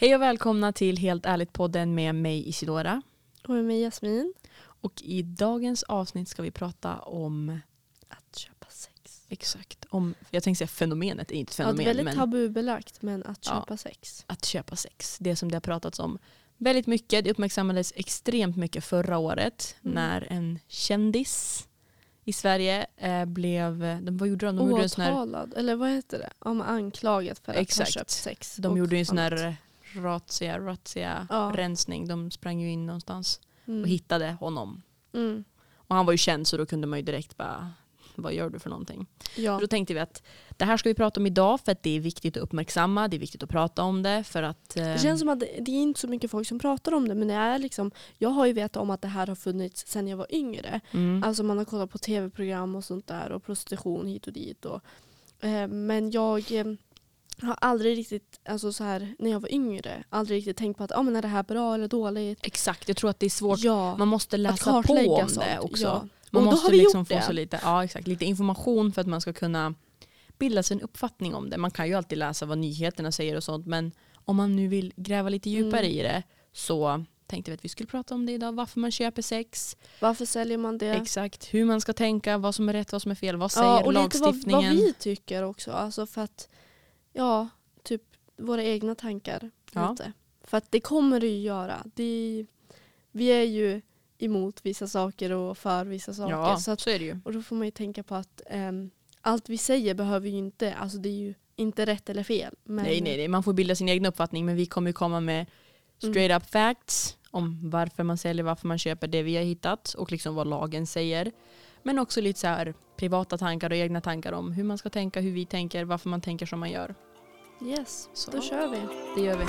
Hej och välkomna till Helt ärligt-podden med mig Isidora. Och med mig Jasmin. Och i dagens avsnitt ska vi prata om Att köpa sex. exakt, om, jag tänkte säga fenomenet, är inte ett Ja, fenomen, det är väldigt men tabubelagt men att Ja. köpa sex. att köpa sex. Det som det har pratats om väldigt mycket. Det uppmärksammades extremt mycket förra året Mm. när en kändis i Sverige eh, blev, de, vad gjorde de? De gjorde en sån här, Åtalad, eller vad heter det? Om anklagad för att Exakt. ha köpt sex. de gjorde en sån här razzia, razzia Ja. rensning. De sprang ju in någonstans Mm. och hittade honom. Mm. Och han var ju känd så då kunde man ju direkt bara, vad gör du för någonting? Ja. Då tänkte vi att det här ska vi prata om idag för att det är viktigt att uppmärksamma, det är viktigt att prata om det för att... eh, Det känns som att det, är inte så mycket folk som pratar om det men det är liksom, jag har ju vetat om att det här har funnits sedan jag var yngre. mm, Alltså man har kollat på tv-program och sånt där och prostitution hit och dit. Och, eh, men jag eh, har aldrig riktigt, alltså så här, när jag var yngre, aldrig riktigt tänkt på att ah, men är det här bra eller dåligt. Exakt, jag tror att det är svårt. Ja, Man måste läsa på om sånt. det också. Ja. Man Och måste liksom få det. så lite, ja, exakt, lite information för att man ska kunna bilda sig en uppfattning om det. Man kan ju alltid läsa vad nyheterna säger och sånt men om man nu vill gräva lite djupare Mm. i det så tänkte vi att vi skulle prata om det idag. Varför man köper sex, Varför säljer man det? exakt hur man ska tänka, vad som är rätt, vad som är fel, vad säger Ja, och lite vad, lagstiftningen. vad vi tycker också. Alltså för att, ja, typ våra egna tankar. Ja. Lite. För att det kommer det ju göra. Det, vi är ju emot vissa saker och för vissa saker. ja, Så att, så är det ju. och då får man ju tänka på att ehm, allt vi säger behöver ju inte, alltså det är ju inte rätt eller fel. Nej, nej, nej, man får bilda sin egen uppfattning men vi kommer komma med Mm. straight up facts om varför man säljer, varför man köper det vi har hittat och liksom vad lagen säger. Men också lite så här privata tankar och egna tankar om hur man ska tänka, hur vi tänker, varför man tänker som man gör. Yes, Så. då kör vi. Det gör vi.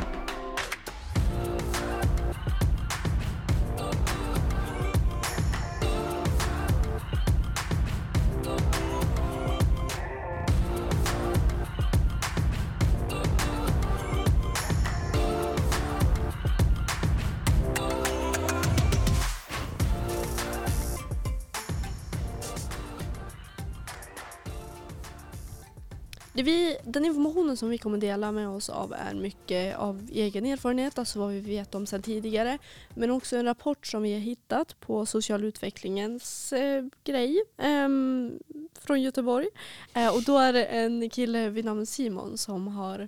Den informationen som vi kommer dela med oss av är mycket av egen erfarenhet, alltså vad vi vet om sedan tidigare. Men också en rapport som vi har hittat på social utvecklingens eh, grej eh, från Göteborg. Eh, och då är det en kille vid namn Simon som, har,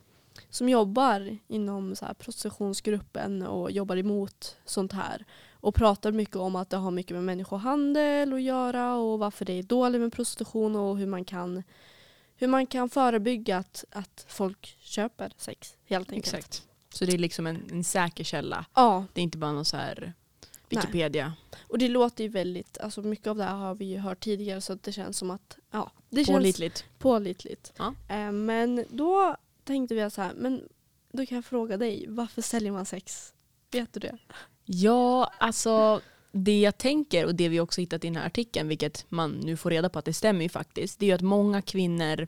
som jobbar inom så här prostitutionsgruppen och jobbar emot sånt här. Och pratar mycket om att det har mycket med människohandel att göra och varför det är dåligt med prostitution och hur man kan hur man kan förebygga att, att folk köper sex helt enkelt. Exakt. Så det är liksom en, en säker källa. Ja, Det är inte bara någon så här Wikipedia. och det låter ju väldigt, alltså mycket av det här har vi ju hört tidigare så det känns som att, ja, det känns Pålitligt. pålitligt. Ja. Eh, men då tänkte vi så här, men då kan jag fråga dig, varför säljer man sex? Vet du det? Ja, alltså det jag tänker och det vi också hittat i den här artikeln, vilket man nu får reda på att det stämmer ju faktiskt, det är ju att många kvinnor,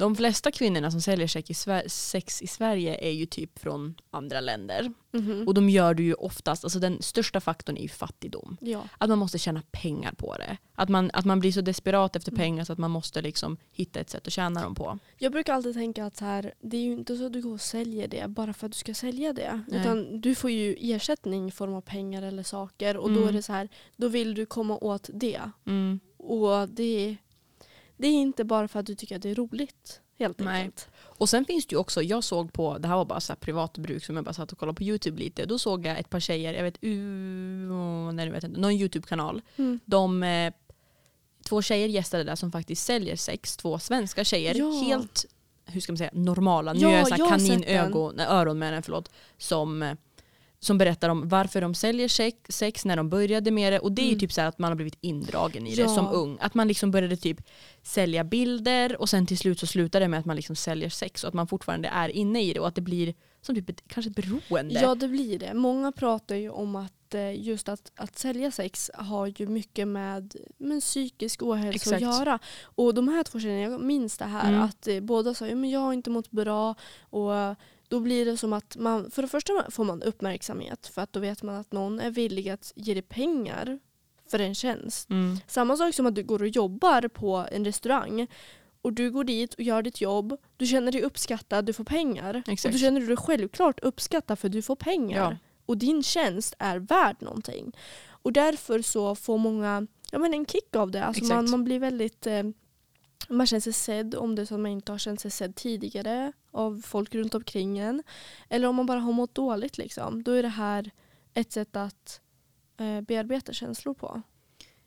de flesta kvinnorna som säljer sex i, Sver- sex i Sverige är ju typ från andra länder. Mhm. Och de gör det ju oftast, alltså den största faktorn är ju fattigdom. Ja. Att man måste tjäna pengar på det. Att man, att man blir så desperat efter Mm. pengar så att man måste liksom hitta ett sätt att tjäna dem på. Jag brukar alltid tänka att så här, det är ju inte så att du går och säljer det bara för att du ska sälja det. Nej. Utan du får ju ersättning i form av pengar eller saker och då Mm. är det så här, då vill du komma åt det. Mm. Och det, det är inte bara för att du tycker att det är roligt. Helt Nej. enkelt. Och sen finns det ju också, jag såg på, det här var bara så här privat bruk som jag bara satt och kollade på YouTube lite. Då såg jag ett par tjejer, jag vet, uh, nej, vet inte, någon YouTube-kanal. Mm. De, eh, två tjejer gästade där som faktiskt säljer sex, två svenska tjejer. Ja. Helt, hur ska man säga, normala. Nu Ja, är jag så här kaninögon, öron den, förlåt. Som, eh, som berättar om varför de säljer sex, sex, när de började med det. Och det är ju Mm. typ så här att man har blivit indragen i det Ja. som ung. Att man liksom började typ sälja bilder och sen till slut så slutar det med att man liksom säljer sex och att man fortfarande är inne i det och att det blir som typ ett, kanske ett beroende. Ja det blir det. Många pratar ju om att eh, just att, att sälja sex har ju mycket med, med psykisk ohälsa Exakt. att göra. Och de här två tjejerna, jag minns det här, Mm. att eh, båda sa att jag har inte mått bra och då blir det som att man, för det första får man uppmärksamhet för att då vet man att någon är villig att ge dig pengar för en tjänst. Mm. Samma sak som att du går och jobbar på en restaurang och du går dit och gör ditt jobb. Du känner dig uppskattad, du får pengar. Exakt. Och då känner du dig självklart uppskattad för du får pengar. Ja. Och din tjänst är värd någonting. Och därför så får många ja, men en kick av det. Alltså man, man blir väldigt... Eh, man känner sig sedd om det är så att man inte har känt sig sedd tidigare av folk runt omkring en. Eller om man bara har mått dåligt. Liksom. Då är det här ett sätt att eh, bearbeta känslor på.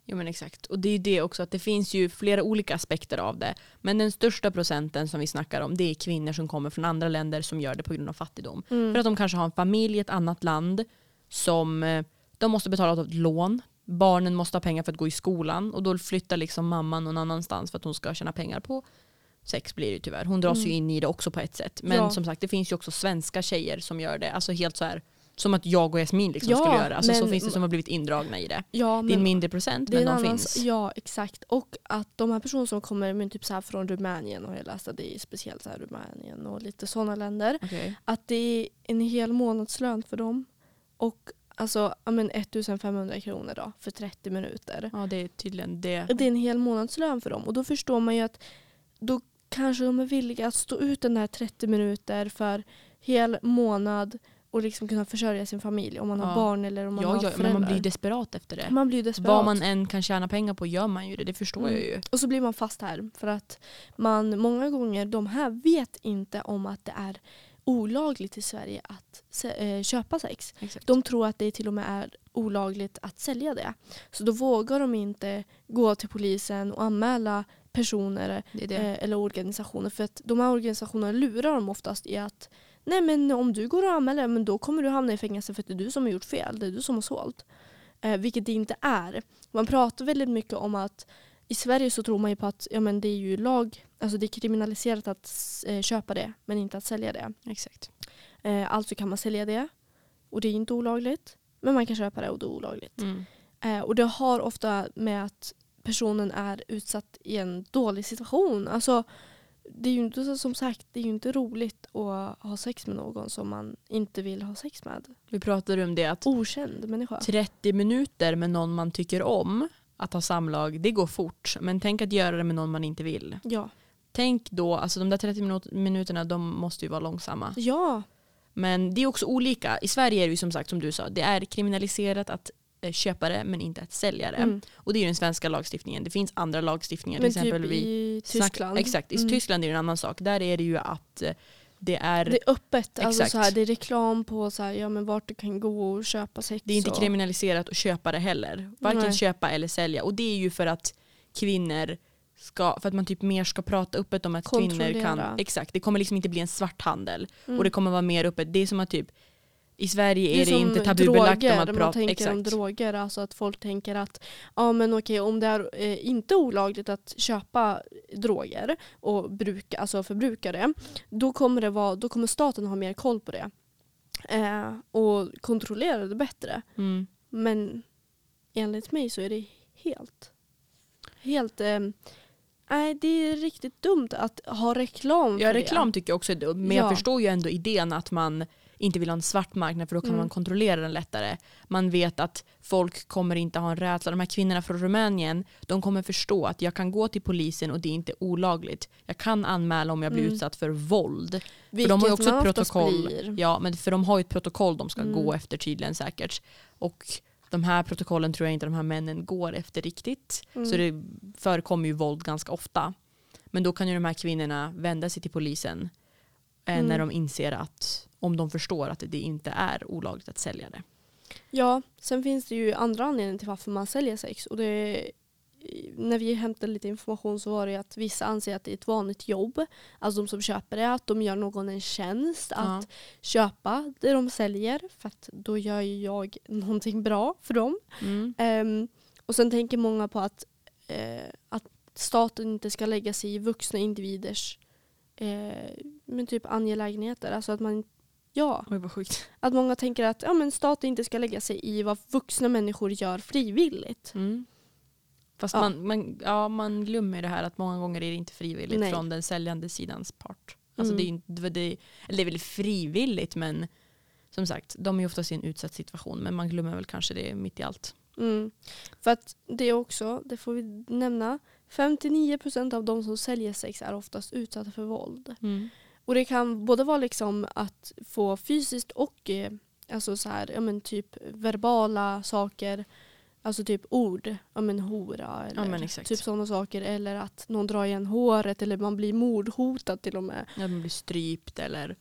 Jo men exakt. Och det är ju det också att det finns ju flera olika aspekter av det. Men den största procenten som vi snackar om det är kvinnor som kommer från andra länder som gör det på grund av fattigdom. Mm. För att de kanske har en familj i ett annat land som eh, de måste betala ett lån. Barnen måste ha pengar för att gå i skolan och då flyttar liksom mamman någon annanstans för att hon ska tjäna pengar på sex blir det ju tyvärr. Hon dras ju Mm. in i det också på ett sätt. Men Ja. som sagt det finns ju också svenska tjejer som gör det. Alltså helt så här som att jag och Jasmin liksom Ja, skulle göra. Alltså så men- finns det som har blivit indragna i det. Ja, Det är en mindre procent men en de annan, finns. Ja, exakt. Och att de här personerna som kommer men typ så här från Rumänien och jag läste att det är speciellt så här Rumänien och lite sådana länder. Okej. Att det är en hel månadslön för dem. Och alltså men 1500 kronor då för 30 minuter. Ja det är tydligen det. Det är en hel månadslön för dem. Och då förstår man ju att då kanske de är villiga att stå ut den här 30 minuter för hel månad och liksom kunna försörja sin familj om man har Ja. barn eller om man Ja, har ja, föräldrar. men man blir desperat efter det. man blir desperat. Vad man än kan tjäna pengar på gör man ju det, det förstår Mm. jag ju. Och så blir man fast här för att man många gånger, de här vet inte om att det är olagligt i Sverige att eh, köpa sex. Exakt. De tror att det till och med är olagligt att sälja det. Så då vågar de inte gå till polisen och anmäla personer det det. eh, eller organisationer. För att de här organisationerna lurar dem oftast i att nej men om du går och anmäler men då kommer du hamna i fängelse för att det är du som har gjort fel. Det är du som har sålt. Eh, vilket det inte är. Man pratar väldigt mycket om att i Sverige så tror man ju på att ja, men det är ju lag, alltså det är kriminaliserat att eh, köpa det men inte att sälja det. Exakt. Eh, alltså kan man sälja det och det är inte olagligt. Men man kan köpa det och det är olagligt. Mm. Eh, och det har ofta med att personen är utsatt i en dålig situation. Alltså, det är ju inte som sagt det är ju inte roligt att ha sex med någon som man inte vill ha sex med. Vi pratade om det att Okänd människa. 30 minuter med någon man tycker om att ha samlag, det går fort. Men tänk att göra det med någon man inte vill. Ja. Tänk då, alltså de där 30 minut- minuterna de måste ju vara långsamma. Ja. Men det är också olika. I Sverige är det ju som sagt som du sa, det är kriminaliserat att eh, köpa det men inte att sälja det. Mm. Och det är ju den svenska lagstiftningen. Det finns andra lagstiftningar. Men till exempel typ i Tyskland. Exakt, i Mm. Tyskland är det en annan sak. Där är det ju att eh, det är, Det är öppet. Alltså Exakt. så här, det är reklam på så här, ja, men vart du kan gå och köpa sex. det är inte och... kriminaliserat att köpa det heller. Varken Nej. köpa eller sälja. Och det är ju för att kvinnor ska, för att man typ mer ska prata öppet om att kvinnor kan, exakt, det kommer liksom inte bli en svarthandel. Mm. Och det kommer vara mer öppet. Det är som att typ i Sverige är det, som inte tabubelagt droger, om att man prata. tänker Exakt. om droger, alltså att folk tänker att ja men okej om det är eh, inte olagligt att köpa droger och bruka, alltså förbruka det, då kommer, det vara, då kommer staten ha mer koll på det. Eh, och kontrollera det bättre. Mm. Men enligt mig så är det helt, helt, eh, nej det är riktigt dumt att ha reklam för Ja det. reklam tycker jag också är dumt. Men jag Ja. förstår ju ändå idén att man inte vill ha en svart marknad för då kan Mm. man kontrollera den lättare. Man vet att folk kommer inte ha en rädsla. De här kvinnorna från Rumänien de kommer förstå att jag kan gå till polisen och det är inte olagligt. Jag kan anmäla om jag blir Mm. utsatt för våld. För Vilket de har ju också ett protokoll. blir. Ja, men för de har ju ett protokoll de ska Mm. gå efter tydligen säkert. Och de här protokollen tror jag inte de här männen går efter riktigt. Mm. Så det förekommer ju våld ganska ofta. Men då kan ju de här kvinnorna vända sig till polisen eh, Mm. när de inser att om de förstår att det inte är olagligt att sälja det. Ja, sen finns det ju andra anledningar till varför man säljer sex. Och det, när vi hämtade lite information så var det att vissa anser att det är ett vanligt jobb. Alltså de som köper det, att de gör någon en tjänst Ja. att köpa det de säljer. För att då gör ju jag någonting bra för dem. Mm. Ehm, och sen tänker många på att, eh, att staten inte ska lägga sig i vuxna individers eh, men typ angelägenheter. Alltså att man, ja. Oj vad sjukt. Att många tänker att ja, men staten inte ska lägga sig i vad vuxna människor gör frivilligt. Mm. Fast Ja. Man, man, ja, man glömmer det här att många gånger är det inte frivilligt Nej. från den säljande sidans part. Alltså Mm. det, är, det, eller det är väl frivilligt men som sagt, de är oftast i en utsatt situation men man glömmer väl kanske det mitt i allt. Mm. För att det är också, det får vi nämna, 59% av de som säljer sex är oftast utsatta för våld. Mm. Och det kan både vara liksom att få fysiskt och eh, alltså så här, ja, men typ verbala saker. Alltså typ ord, ja men hora eller Ja, typ sådana saker. Eller att någon drar igen håret eller man blir mordhotad till och med. Ja, man blir strypt eller...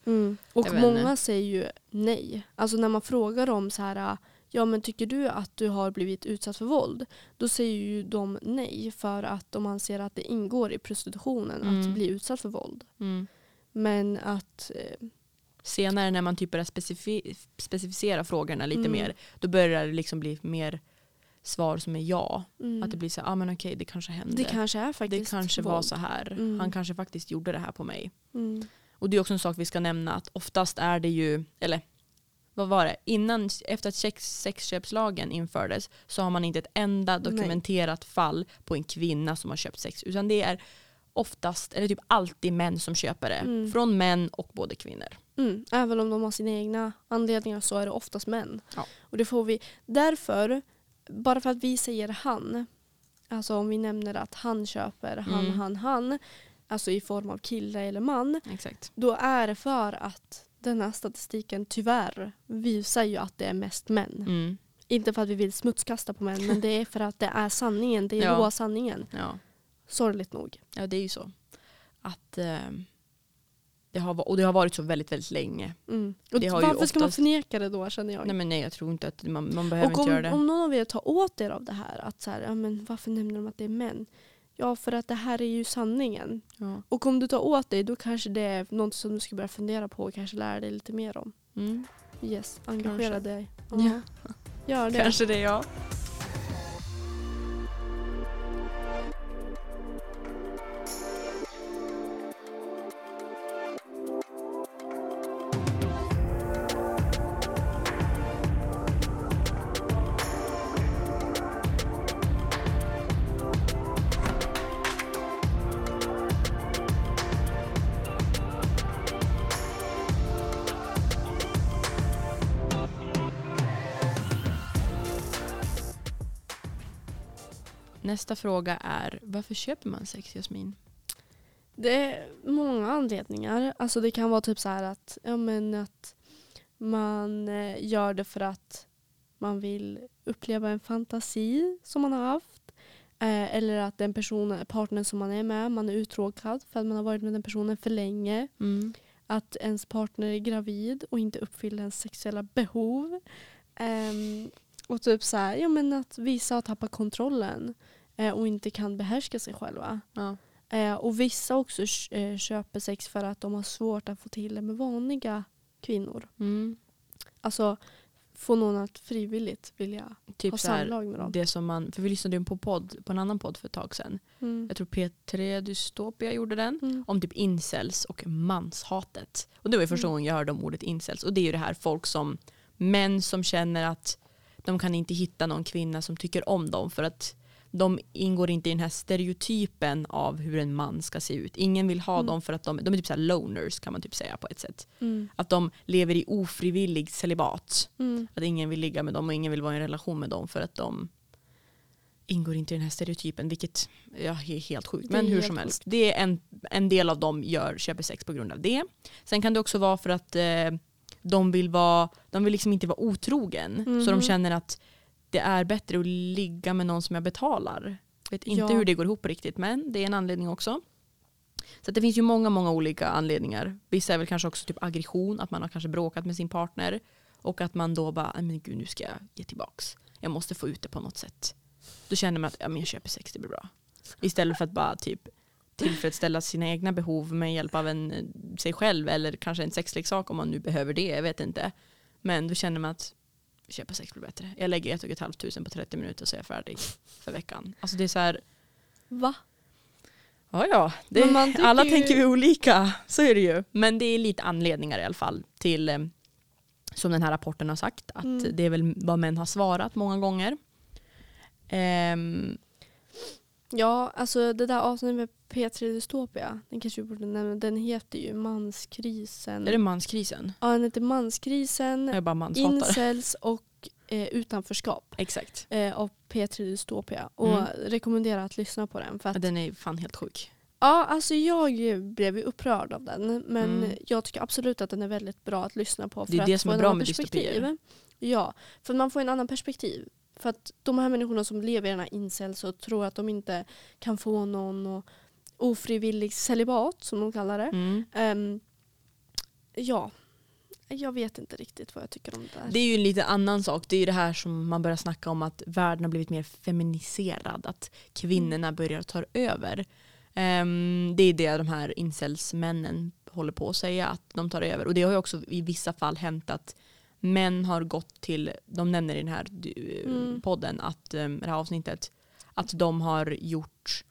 Och Jag vet många säger ju nej. Alltså när man frågar dem så här, ja men tycker du att du har blivit utsatt för våld? Då säger ju de nej för att de anser att det ingår i prostitutionen att Mm. bli utsatt för våld. Mm. Men att eh, Senare när man typ börjar specifi- specificera frågorna lite Mm. mer, då börjar det liksom bli mer svar som är ja. mm, Att det blir så här, ah, men okej det kanske hände. det kanske är det faktiskt kanske var våld. så här. Mm. Han kanske faktiskt gjorde det här på mig. Mm. Och det är också en sak vi ska nämna att oftast är det ju, eller vad var det, innan, efter att sex, sexköpslagen infördes så har man inte ett enda dokumenterat fall på en kvinna som har köpt sex. Utan det är oftast, eller typ alltid män som köper det. Mm. Från män och både kvinnor. Mm. Även om de har sina egna anledningar så är det oftast män. Ja. Och det får vi. Därför, bara för att vi säger han, alltså om vi nämner att han köper han, Mm. han, han, alltså i form av kille eller man, Exakt. då är det för att den här statistiken tyvärr visar ju att det är mest män. Mm. Inte för att vi vill smutskasta på män, men det är för att det är sanningen. Det är Ja. råa sanningen. Ja. Sorgligt nog. ja, det är ju så. Att, eh, det har, och det har varit så väldigt, väldigt länge. Mm. Och Det har ju varför ska man oftast- förneka det då känner jag? Nej men nej jag tror inte att man, man behöver Och inte göra om, det. om någon av er tar åt er av det här, att så här, ja, men varför nämner de att det är män? Ja, för att det här är ju sanningen. Ja. Och om du tar åt dig, då kanske det är något som du ska börja fundera på och kanske lära dig lite mer om. Mm. Yes, engagera Kanske. dig. Ja. Gör det. Kanske det ja. Nästa fråga är varför köper man sex Jasmin? Det är många anledningar. Alltså det kan vara typ så här att, ja, men att man eh, gör det för att man vill uppleva en fantasi som man har haft. Eh, eller att den personen, partnern som man är med, man är uttråkad för att man har varit med den personen för länge. Mm. Att ens partner är gravid och inte uppfyller ens sexuella behov. Ehm, och typ så här, ja men att vissa har tappat kontrollen eh, och inte kan behärska sig själva. Ja. Eh, och vissa också eh, köper sex för att de har svårt att få till det med vanliga kvinnor. Mm. Alltså få någon att frivilligt vilja Typ ha samlag med dem. det som man, för vi lyssnade ju på, podd, på en annan podd för ett tag sedan. Mm. Jag tror P3 Dystopia gjorde den. Mm. Om typ incels och manshatet. Och det var ju första Mm. gången jag hörde om ordet incels. Och det är ju det här folk som, män som känner att de kan inte hitta någon kvinna som tycker om dem för att de ingår inte i den här stereotypen av hur en man ska se ut. Ingen vill ha Mm. dem för att de, de är typ så loners kan man typ säga på ett sätt. Mm. Att de lever i ofrivillig celibat. Mm. Att ingen vill ligga med dem och ingen vill vara i en relation med dem för att de ingår inte i den här stereotypen vilket ja, är helt sjukt. Men hur som helst. Det är en, en del av dem gör, köper sex på grund av det. Sen kan det också vara för att eh, de vill vara, de vill liksom inte vara otrogen. Så de Mhm. känner att det är bättre att ligga med någon som jag betalar. Vet inte Ja. hur det går ihop riktigt men det är en anledning också. Så det finns ju många, många olika anledningar. Vissa är väl kanske också typ aggression, att man har kanske bråkat med sin partner. Och att man då bara, "Nej, men gud nu ska jag ge tillbaks. Jag måste få ut det på något sätt. Då känner man att ja, men jag köper sex, det blir bra. Istället för att bara typ tillfredsställa sina egna behov med hjälp av en, eh, sig själv eller kanske en sexleksak om man nu behöver det, jag vet inte. Men då känner man att köpa sex blir bättre. Jag lägger ett och ett halvt tusen på 30 minuter så är jag färdig för veckan. Alltså det är så här, Va? ja ja, det, alla ju- tänker vi olika, så är det ju. Men det är lite anledningar i alla fall till, eh, som den här rapporten har sagt, att Mm. det är väl vad män har svarat många gånger. Ehm, Ja, alltså det där avsnittet med P3 Dystopia, den kanske vi borde nämna, den heter ju Manskrisen. är det manskrisen? Ja, den heter Manskrisen, Jag är bara manshatare. Incels och eh, Utanförskap Exakt. eh, av P3 Dystopia och Mm. rekommenderar att lyssna på den. För att, Den är fan helt sjuk. ja, alltså jag blev ju upprörd av den men Mm. jag tycker absolut att den är väldigt bra att lyssna på. För Det är att det som få är en bra annan med perspektiv. dystopier. Ja, för man får en annan perspektiv. För att de här människorna som lever i den här incels och tror att de inte kan få någon och ofrivillig celibat som de kallar det. Mm. Ehm, ja, jag vet inte riktigt vad jag tycker om det där. Det är ju en lite annan sak. Det är ju det här som man börjar snacka om att världen har blivit mer feminiserad. Att kvinnorna börjar ta över. Ehm, det är det de här incelsmännen håller på att säga. Att de tar över. Och det har ju också i vissa fall hänt att män har gått till, de nämner i den här du- Mm. podden, att, um, det här avsnittet, att de har gjort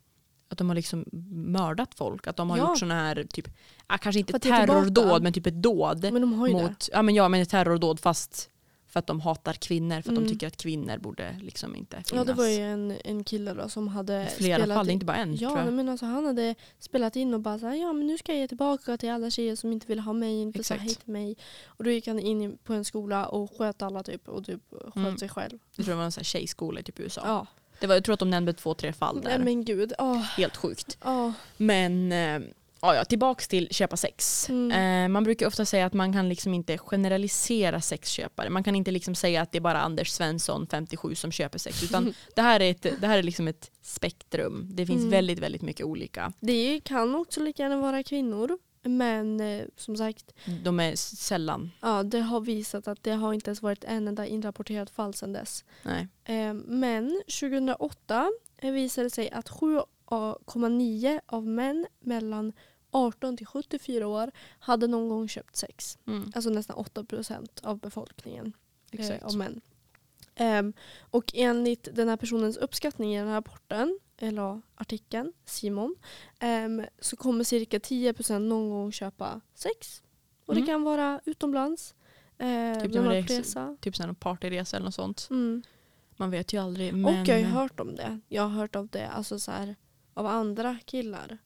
att de har liksom mördat folk. Att de har Ja. gjort sådana här, typ, ah, kanske inte det terrordåd, men typ ett dåd Men de har ju det. mot, ja men ja men ett terrordåd fast för att de hatar kvinnor, för att Mm. de tycker att kvinnor borde liksom inte finnas. Ja det var ju en, en kille då som hade I flera spelat fall, in- inte bara en Ja men alltså han hade spelat in och bara så här, ja men nu ska jag ge tillbaka till alla tjejer som inte vill ha mig, inte så Exakt. hej till mig. Och då gick han in i- på en skola och sköt alla typ och typ sköt Mm. sig själv. Jag tror det var en sån här tjejskola i typ USA. Ja. Det var, jag tror att de nämnde två, tre fall där. Nej men gud. Åh. Helt sjukt. åh. Men eh, ja, ja, tillbaks till köpa sex. Mm. Eh, man brukar ofta säga att man kan liksom inte generalisera sexköpare. Man kan inte liksom säga att det är bara Anders Svensson, 57, som köper sex. Utan det här är, ett, det här är liksom ett spektrum. Det finns Mm. väldigt, väldigt mycket olika. Det kan också lika gärna vara kvinnor. Men eh, som sagt, De är sällan, ja, det har visat att det har inte ens varit en enda inrapporterat fall sedan dess. nej. Eh, men 2008 eh, visade det sig att 7,9 av män mellan 18 till 74 år hade någon gång köpt sex. Mm, Alltså nästan 8 procent av befolkningen exakt. eh, av män. Ehm, och enligt den här personens uppskattning i den här rapporten, eller artikeln, Simon, ehm, så kommer cirka 10 procent någon gång köpa sex. Och Mm. det kan vara utomlands, eh, Typ resa. Typ sån här partiresa eller något sånt. Mm. Man vet ju aldrig. Men... Och jag har ju hört om det. Jag har hört av det alltså så här, av andra killar.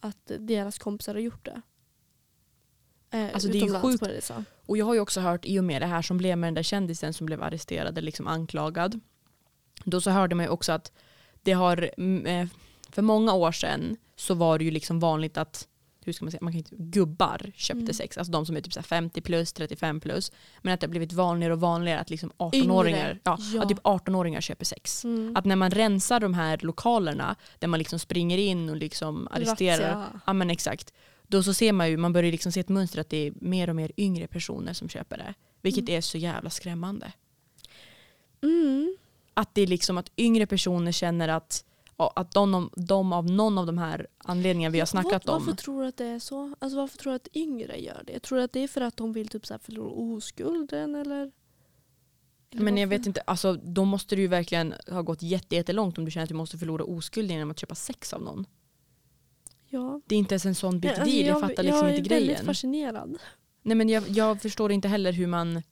Att deras kompisar har gjort det. Eh, Alltså, det är ju sjukt. resa. Och jag har ju också hört i och med det här som blev med den där kändisen som blev arresterad eller liksom anklagad. Då så hörde man ju också att det har, eh, för många år sedan så var det ju liksom vanligt att hur ska man säga, man kan inte, gubbar köpte Mm. sex, alltså de som är typ så här 50 plus, 35 plus. Men att det har blivit vanligare och vanligare att liksom 18-åringar, Yngre. ja, Ja. Att typ 18-åringar köper sex. Mm. Att när man rensar de här lokalerna där man liksom springer in och liksom arresterar, Razzia. Ja men exakt. Då så ser man ju, man börjar liksom se ett mönster att det är mer och mer yngre personer som köper det. Vilket Mm. är så jävla skrämmande. Mm. Att det är liksom att yngre personer känner att, att de, de av någon av de här anledningarna vi har snackat om. Varför tror du att det är så? Alltså varför tror du att yngre gör det? Tror du att det är för att de vill typ så här förlora oskulden eller? eller Men jag varför? vet inte, alltså, då måste du ju verkligen ha gått jätte- jättelångt om du känner att du måste förlora oskulden genom att köpa sex av någon. Ja. Det är inte ens en sån big Alltså, deal, jag, fattar liksom jag inte är väldigt grejen. fascinerad. Nej men jag, jag förstår inte heller hur man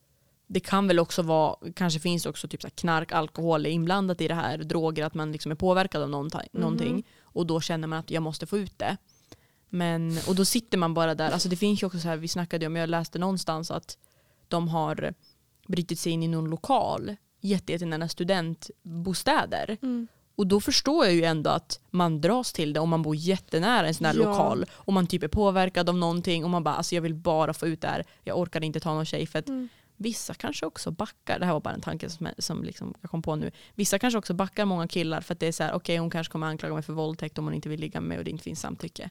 det kan väl också vara, kanske finns också typ så knark, alkohol inblandat i det här, droger, att man liksom är påverkad av någonting, Mhm. någonting och då känner man att jag måste få ut det. Men, och då sitter man bara där, alltså det finns ju också så här, vi snackade om, jag läste någonstans att de har brutit sig in i någon lokal, jätte- jättenära studentbostäder. Mm. Och då förstår jag ju ändå att man dras till det om man bor jättenära en sån här Ja. lokal och man typ är påverkad av någonting och man bara alltså jag vill bara få ut det här, jag orkar inte ta någon tjej för att Mm. Vissa kanske också backar, det här var bara en tanke som, som liksom jag kom på nu, vissa kanske också backar många killar för att det är så här okej hon kanske kommer anklaga mig för våldtäkt om hon inte vill ligga med mig och det inte finns samtycke.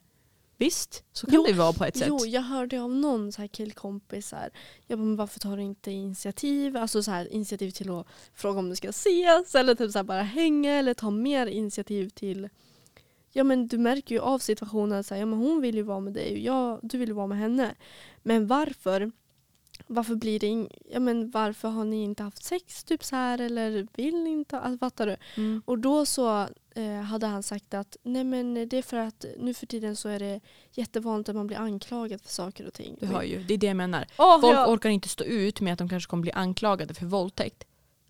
Visst, så kan Jo, det ju vara på ett sätt. Jo, jag hörde av någon så här killkompis så här, jag bara, men varför tar du inte initiativ? Alltså så här, initiativ till att fråga om du ska ses eller typ så här, bara hänga eller ta mer initiativ till Ja men du märker ju av situationen så här, ja men hon vill ju vara med dig och jag, du vill ju vara med henne. Men varför? Varför blir det ing- ja men varför har ni inte haft sex typ så här eller vill ni inte? Alltså, fattar du? Mm. Och då så eh, hade han sagt att nej men det är för att nu för tiden så är det jättevanligt att man blir anklagad för saker och ting. Du hör ju, det är det jag menar. Åh, Folk ja. orkar inte stå ut med att de kanske kommer bli anklagade för våldtäkt.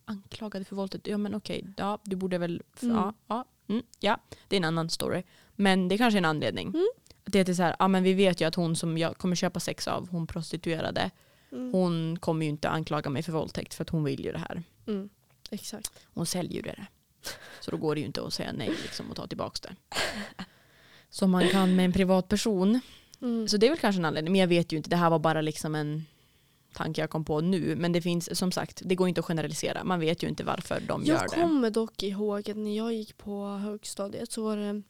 Anklagade för våldtäkt? Ja men okej, ja, du borde väl... Mm. Ja, ja, mm, ja, det är en annan story. Men det kanske är en anledning. Mm. Det är så här, ja men vi vet ju att hon som jag kommer köpa sex av, hon prostituerade. Mm. Hon kommer ju inte anklaga mig för våldtäkt för att hon vill ju det här. Mm. Exakt. Hon säljer ju det. Så då går det ju inte att säga nej liksom, och ta tillbaka det. Som man kan med en privatperson. Mm. Så det är väl kanske en anledning. Men jag vet ju inte. Det här var bara liksom en tanke jag kom på nu. Men det finns som sagt, det går inte att generalisera. Man vet ju inte varför de Jag gör det. kommer dock ihåg att när jag gick på högstadiet så var det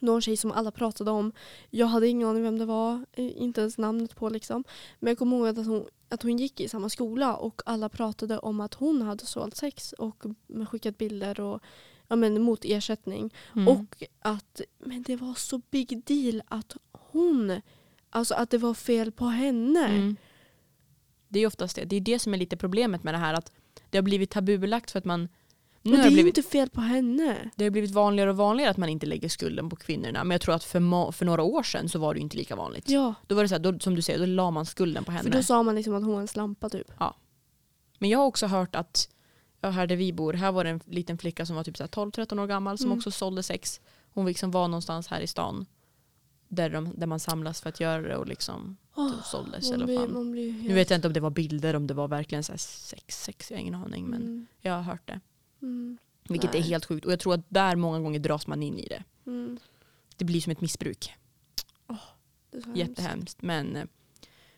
någon tjej som alla pratade om. Jag hade ingen aning vem det var, eh, inte ens namnet på liksom. Men jag kommer ihåg att hon, att hon gick i samma skola och alla pratade om att hon hade sålt sex och skickat bilder och ja, men, mot ersättning. Mm. Och att men det var så big deal att hon, alltså att det var fel på henne. Mm. Det är oftast det. Det är det som är lite problemet med det här. Att det har blivit tabubelagt för att man... Nu Men det är blivit, inte fel på henne. det har blivit vanligare och vanligare att man inte lägger skulden på kvinnorna. Men jag tror att för, för några år sedan så var det ju inte lika vanligt. Ja, Då var det så här, då, som du säger, då la man skulden på för henne. då sa man liksom att hon var en slampa typ. Men jag har också hört att, ja, här där vi bor, här var det en liten flicka som var typ så här 12-13 år gammal som Mm. också sålde sex. Hon liksom var någonstans här i stan. Där, de, där man samlas för att göra det och liksom Åh, såldes. man blir, man blir helt... Nu vet jag inte om det var bilder, om det var verkligen så sex, sex, jag har ingen aning. Men Mm, jag har hört det. Mm, Vilket Nej. är helt sjukt. Och jag tror att där många gånger dras man in i det. mm. Det blir som ett missbruk. Det är så hemskt. Jättehemskt. Men eh,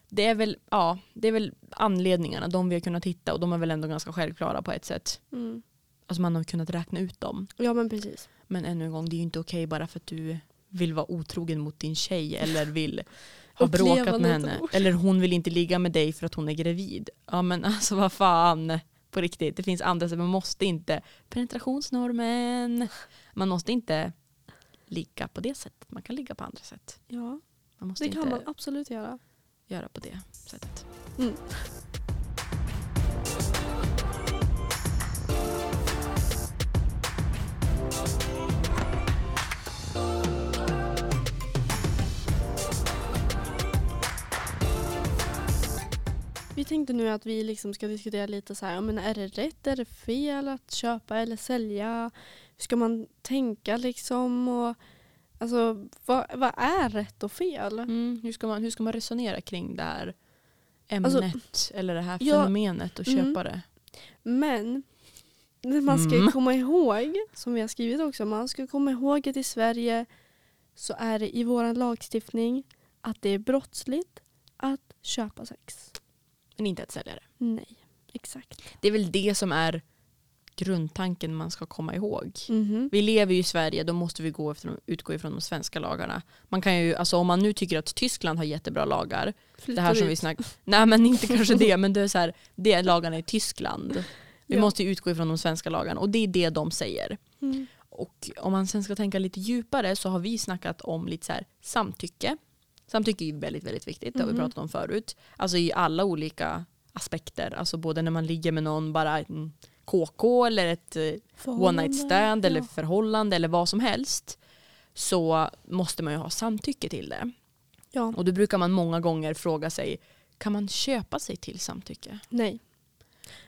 det är, väl, ja, det är väl anledningarna, de vi har kunnat hitta. Och de är väl ändå ganska självklara på ett sätt. Mm. Alltså man har kunnat räkna ut dem. Ja men precis. Men ännu en gång, det är ju inte okej bara för att du vill vara otrogen mot din tjej eller vill ha bråkat med henne. Eller hon vill inte ligga med dig för att hon är gravid. Ja men alltså vad fan. På riktigt, det finns andra sätt. Man måste inte, penetrationsnormen. Man måste inte ligga på det sättet. Man kan ligga på andra sätt. Ja, Man måste det kan man absolut göra. göra på det sättet. Mm. Vi tänkte nu att vi liksom ska diskutera lite så här, men är det rätt, är det fel att köpa eller sälja? Hur ska man tänka liksom? Och, alltså, vad, vad är rätt och fel? Mm, hur, ska man, hur ska man resonera kring det här ämnet Alltså, eller det här ja, fenomenet och mm. köpa det? Men det man ska Mm. komma ihåg, som vi har skrivit också, man ska komma ihåg att i Sverige så är det i vår lagstiftning att det är brottsligt att köpa sex. Men inte att sälja det. Nej, exakt. Det är väl det som är grundtanken man ska komma ihåg. Mhm. Vi lever ju i Sverige, då måste vi gå efter, utgå ifrån de svenska lagarna. Man kan ju, alltså om man nu tycker att Tyskland har jättebra lagar, Flytta det här som dit. vi snackar, nej men inte kanske det, men det är så här, det är lagarna i Tyskland. Vi Ja. måste ju utgå ifrån de svenska lagarna och det är det de säger. Mm. Och om man sen ska tänka lite djupare så har vi snackat om lite så här samtycke. Samtycke är väldigt, väldigt viktigt, det har vi Mhm. pratat om förut. Alltså i alla olika aspekter, alltså både när man ligger med någon, bara en KK eller ett eh, one night stand eller Ja. förhållande eller vad som helst så måste man ju ha samtycke till det. Ja, Och då brukar man många gånger fråga sig, kan man köpa sig till samtycke? nej.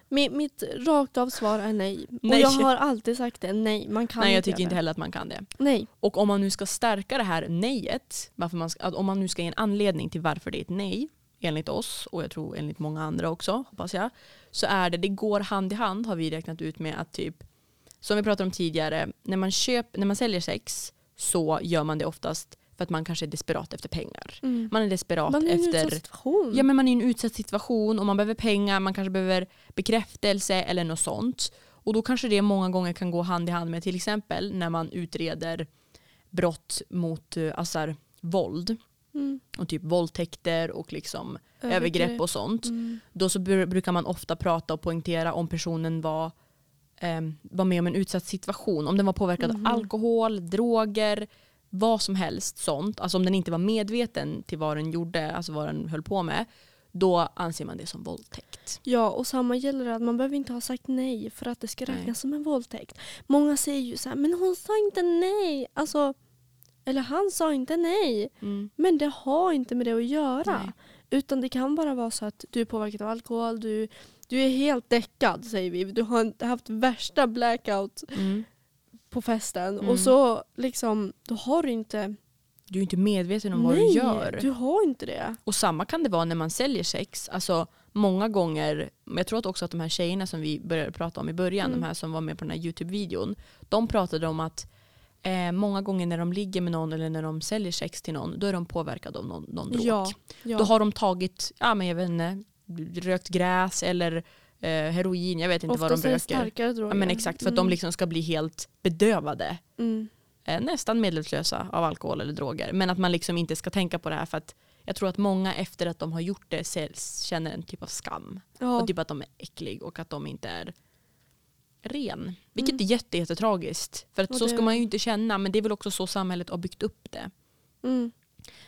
Mi- Mitt rakt av svar är nej. Nej. Och jag har alltid sagt det, nej. Man kan Nej jag inte tycker göra inte det. heller att man kan det. Nej. Och om man nu ska stärka det här nejet, varför man ska, om man nu ska ge en anledning till varför det är ett nej, enligt oss och jag tror enligt många andra också, hoppas jag, så är det, det går hand i hand har vi räknat ut med att typ, som vi pratade om tidigare, när man, köp, när man säljer sex så gör man det oftast för att man kanske är desperat efter pengar. Mm. Man är desperat Man är en efter utsatt situation. Ja men man är i en utsatt situation och man behöver pengar, man kanske behöver bekräftelse eller något sånt. Och då kanske det många gånger kan gå hand i hand med till exempel när man utreder brott mot eh, alltså här, våld Mm. och typ våldtäkter och liksom övergrepp och sånt. Mm. Då så bru- brukar man ofta prata och poängtera om personen var, ehm, var med om en utsatt situation. Om den var påverkad Mhm. av alkohol, droger, vad som helst sånt. Alltså om den inte var medveten till vad den gjorde, alltså vad den höll på med. Då anser man det som våldtäkt. Ja, och samma gäller att man behöver inte ha sagt nej för att det ska räknas Nej. som en våldtäkt. Många säger ju så här, men hon sa inte nej. Alltså, eller han sa inte nej. Mm. Men det har inte med det att göra. Nej. Utan det kan bara vara så att du är påverkad av alkohol, du, du är helt däckad säger vi. Du har haft värsta blackout Mm. På festen. Mm. Och så liksom, då har du inte... Du är inte medveten om vad nej, du gör. du har inte det. Och samma kan det vara när man säljer sex. Alltså, många gånger, jag tror också att de här tjejerna som vi började prata om i början, Mm. de här som var med på den här YouTube-videon, de pratade om att eh, många gånger när de ligger med någon eller när de säljer sex till någon, då är de påverkade av någon, någon drog. Ja, ja. Då har de tagit, ja men jag vet inte, rökt gräs eller eh, heroin, jag vet inte vad Oftast de röker. starkare droger. Ja, men exakt, för att de Mm. liksom ska bli helt bedövade. Mm. Eh, nästan medvetslösa av alkohol eller droger. Men att man liksom inte ska tänka på det här för att jag tror att många efter att de har gjort det säljs- känner en typ av skam. Ja. Och typ att de är äcklig och att de inte är ren. Vilket Mm. är jätte, jättetragiskt. För att Och så det- ska man ju inte känna men det är väl också så samhället har byggt upp det. Mm.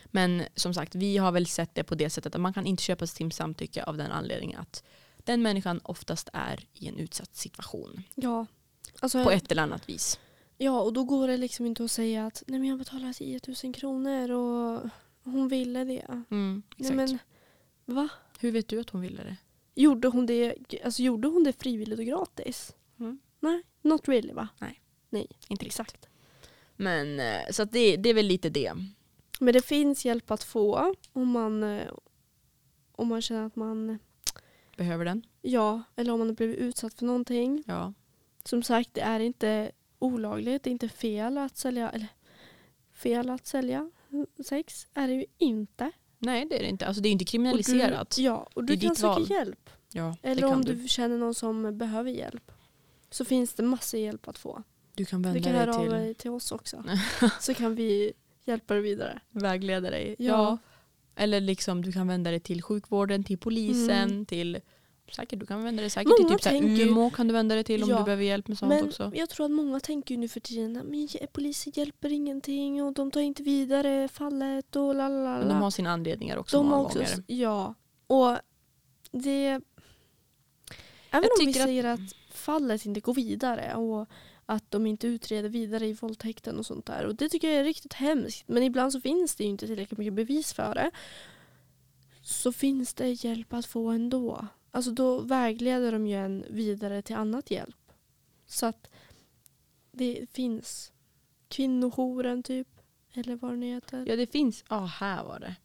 Men som sagt, vi har väl sett det på det sättet att man kan inte köpa sig till samtycke av den anledningen att den människan oftast är i en utsatt situation. Ja. Alltså, På ett eller annat vis. ja, och då går det liksom inte att säga att nej men jag betalar 10 000 kronor och hon ville det. Mm, Nej, men, va? Hur vet du att hon ville det? Gjorde hon det, alltså, gjorde hon det frivilligt och gratis? Mm. Nej, not really va? Inte exakt. Men eh, så att det, det är väl lite det. Men det finns hjälp att få om man, eh, om man känner att man, Behöver den? ja, eller om man har blivit utsatt för någonting. Ja. Som sagt, det är inte olagligt, det är inte fel att sälja, eller fel att sälja sex är det ju inte. Nej det är det inte. Alltså det är inte Och kriminaliserat. Du, ja, och du kan söka val. hjälp. ja, Eller om du. du känner någon som behöver hjälp. Så finns det massor hjälp att få. Du kan Du vända kan höra dig av till dig till oss också. så kan vi hjälpa dig vidare. vägleda dig. Ja. Eller liksom du kan vända dig till sjukvården, till polisen, Mm. till Säkert, du kan vända dig säkert till Många typ här tänker- UMO kan du vända dig till om Ja, du behöver hjälp med sånt Men också. jag tror att många tänker nu för tiden att polisen hjälper ingenting och de tar inte vidare fallet och lalala. Men de har sina anledningar också de många har också, gånger. Ja. Och det... Även Jag om vi tycker att- säger att fallet inte går vidare och att de inte utreder vidare i våldtäkten och sånt där. Och det tycker jag är riktigt hemskt. Men ibland så finns det ju inte tillräckligt mycket bevis för det. Så finns det hjälp att få ändå. Alltså då vägleder de ju en vidare till annat hjälp. Så att det finns kvinnojouren typ. Eller vad den heter. Ja det finns, ja här var det.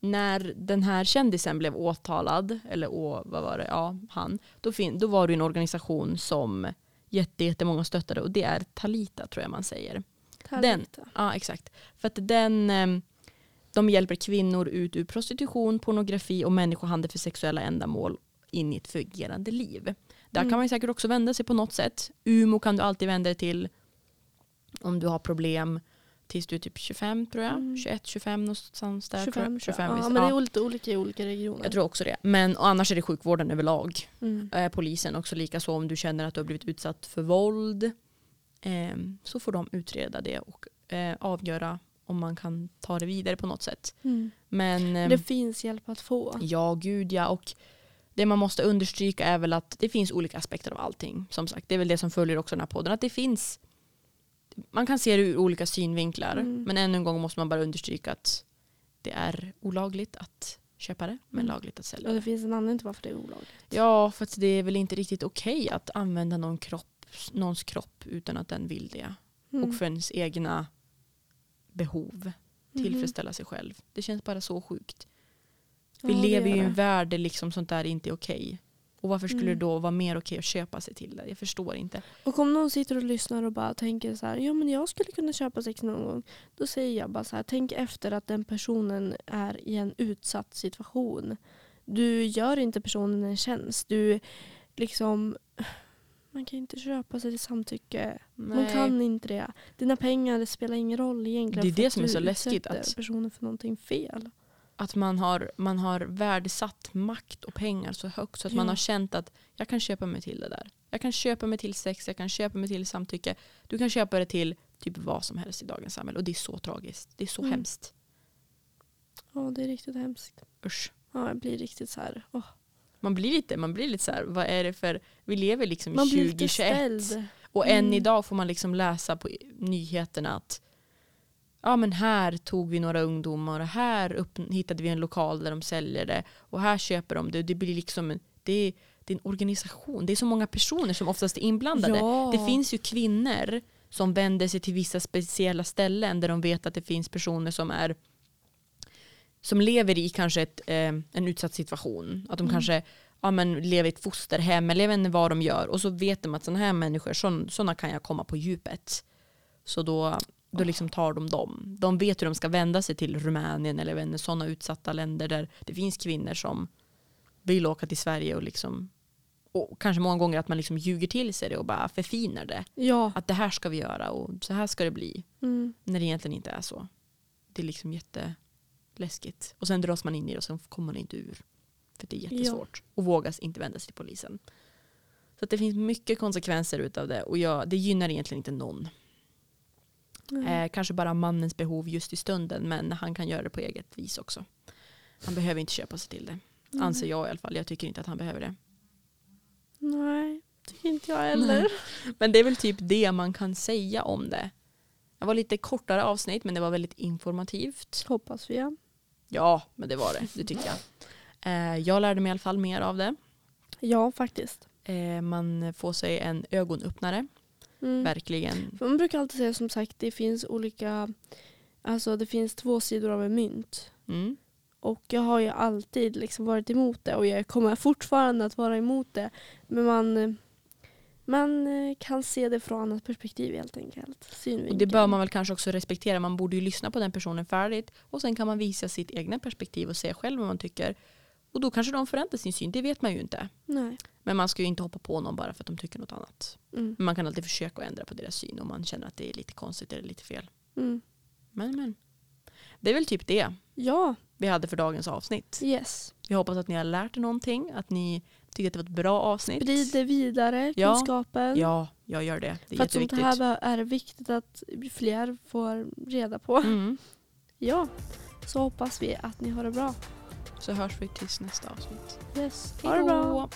När den här kändisen blev åtalad, eller å, vad var det, ja han, då, fin, då var det en organisation som jätte, jättemånga stöttade och det är Talita tror jag man säger. Talita. Ja exakt. För att den, eh, de hjälper kvinnor ut ur prostitution, pornografi och människohandel för sexuella ändamål in i ett fungerande liv. Där Mm. kan man säkert också vända sig på något sätt. UMO kan du alltid vända dig till om du har problem tills du är typ 25 tror jag. Mm. 21, 25 någonstans där. tror 25, jag. 25 ja, visst. men det är lite olika i olika regioner. jag tror också det. Men och annars är det sjukvården överlag. Mm. Eh, polisen också likaså om du känner att du har blivit utsatt för våld. Eh, så får de utreda det och eh, avgöra om man kan ta det vidare på något sätt. Mm. Men eh, Det finns hjälp att få. ja, gud ja. Och det man måste understryka är väl att det finns olika aspekter av allting. Som sagt, det är väl det som följer också den här podden. Att det finns, man kan se det ur olika synvinklar. Mm. Men ännu en gång måste man bara understryka att det är olagligt att köpa det, men Mm. lagligt att sälja Och det. det finns en anledning till varför det är olagligt. Ja, för att det är väl inte riktigt okej att använda någon kropp, någons kropp utan att den vill det. Mm. Och för ens egna behov. Mhm. Tillfredsställa sig själv. Det känns bara så sjukt. Vi Ja, det lever ju i en det. värld där liksom sånt där inte är okej. Och varför skulle Mm. det då vara mer okej att köpa sig till det? Jag förstår inte. Och om någon sitter och lyssnar och bara tänker så här, ja men jag skulle kunna köpa sex någon gång. Då säger jag bara så här, tänk efter att den personen är i en utsatt situation. Du gör inte personen en tjänst. Du liksom, man kan inte köpa sig till samtycke. Man kan inte det. Dina pengar det spelar ingen roll egentligen. Det är det som är så läskigt, att- personen för någonting fel. Att man har, man har värdesatt makt och pengar så högt så att man Ja. har känt att jag kan köpa mig till det där. Jag kan köpa mig till sex, jag kan köpa mig till samtycke. Du kan köpa det till typ vad som helst i dagens samhälle. Och det är så tragiskt. Det är så Mm. hemskt. Ja det är riktigt hemskt. Usch. Ja, jag blir riktigt så här. åh. Man blir lite, man blir lite så här, vad är det för, vi lever liksom i Man blir lite 2021. ställd. Och än Mm. idag får man liksom läsa på nyheterna att ja men här tog vi några ungdomar och här upp, hittade vi en lokal där de säljer det och här köper de det. Det blir liksom en, det är, det är en organisation. Det är så många personer som oftast är inblandade. Ja. Det finns ju kvinnor som vänder sig till vissa speciella ställen där de vet att det finns personer som är som lever i kanske ett, eh, en utsatt situation. Att de Mm. kanske ja, men lever i ett fosterhem eller jag vet inte vad de gör. Och så vet de att sådana här människor, sådana kan jag komma på djupet. Så då, då liksom tar de dem. De vet hur de ska vända sig till Rumänien eller sådana utsatta länder där det finns kvinnor som vill åka till Sverige och liksom och kanske många gånger att man liksom ljuger till sig det och bara förfinar det. Ja. Att det här ska vi göra och så här ska det bli. Mm. När det egentligen inte är så. Det är liksom jätteläskigt. Och sen dras man in i det och sen kommer man inte ur. För det är jättesvårt. Och vågas inte vända sig till polisen. Så det finns mycket konsekvenser utav det. Och jag, det gynnar egentligen inte någon. Mm. Eh, kanske bara mannens behov just i stunden. Men han kan göra det på eget vis också. Han behöver inte köpa sig till det. Mm. Anser jag i alla fall. Jag tycker inte att han behöver det. Nej, tycker inte jag heller. Men det är väl typ det man kan säga om det. Det var lite kortare avsnitt men det var väldigt informativt. Hoppas vi. Ja. Ja, men det var det. Det tycker jag. Eh, jag lärde mig i alla fall mer av det. ja, faktiskt. Eh, man får sig en ögonöppnare. Mm. Verkligen. För Man brukar alltid säga som sagt det finns olika, alltså det finns två sidor av en mynt. Mm. Och jag har ju alltid liksom varit emot det och jag kommer fortfarande att vara emot det. Men man, man kan se det från annat perspektiv helt enkelt. Och Synvinkel. det bör man väl kanske också respektera. Man borde ju lyssna på den personen färdigt. Och sen kan man visa sitt egna perspektiv och se själv vad man tycker. Och då kanske de förändrar sin syn. Det vet man ju inte. Nej. Men man ska ju inte hoppa på någon bara för att de tycker något annat. Mm. Men man kan alltid försöka ändra på deras syn om man känner att det är lite konstigt eller lite fel. Mm. Men men. Det är väl typ det Ja, vi hade för dagens avsnitt. yes. Jag hoppas att ni har lärt er någonting. Att ni tyckte att det var ett bra avsnitt. Sprid det vidare, Ja. kunskapen. Ja, jag gör det. Det är För att sånt jätteviktigt. här är viktigt att fler får reda på. Mm. Ja, så hoppas vi att ni har det bra. Så hörs vi tills nästa avsnitt. Yes. Ha det bra.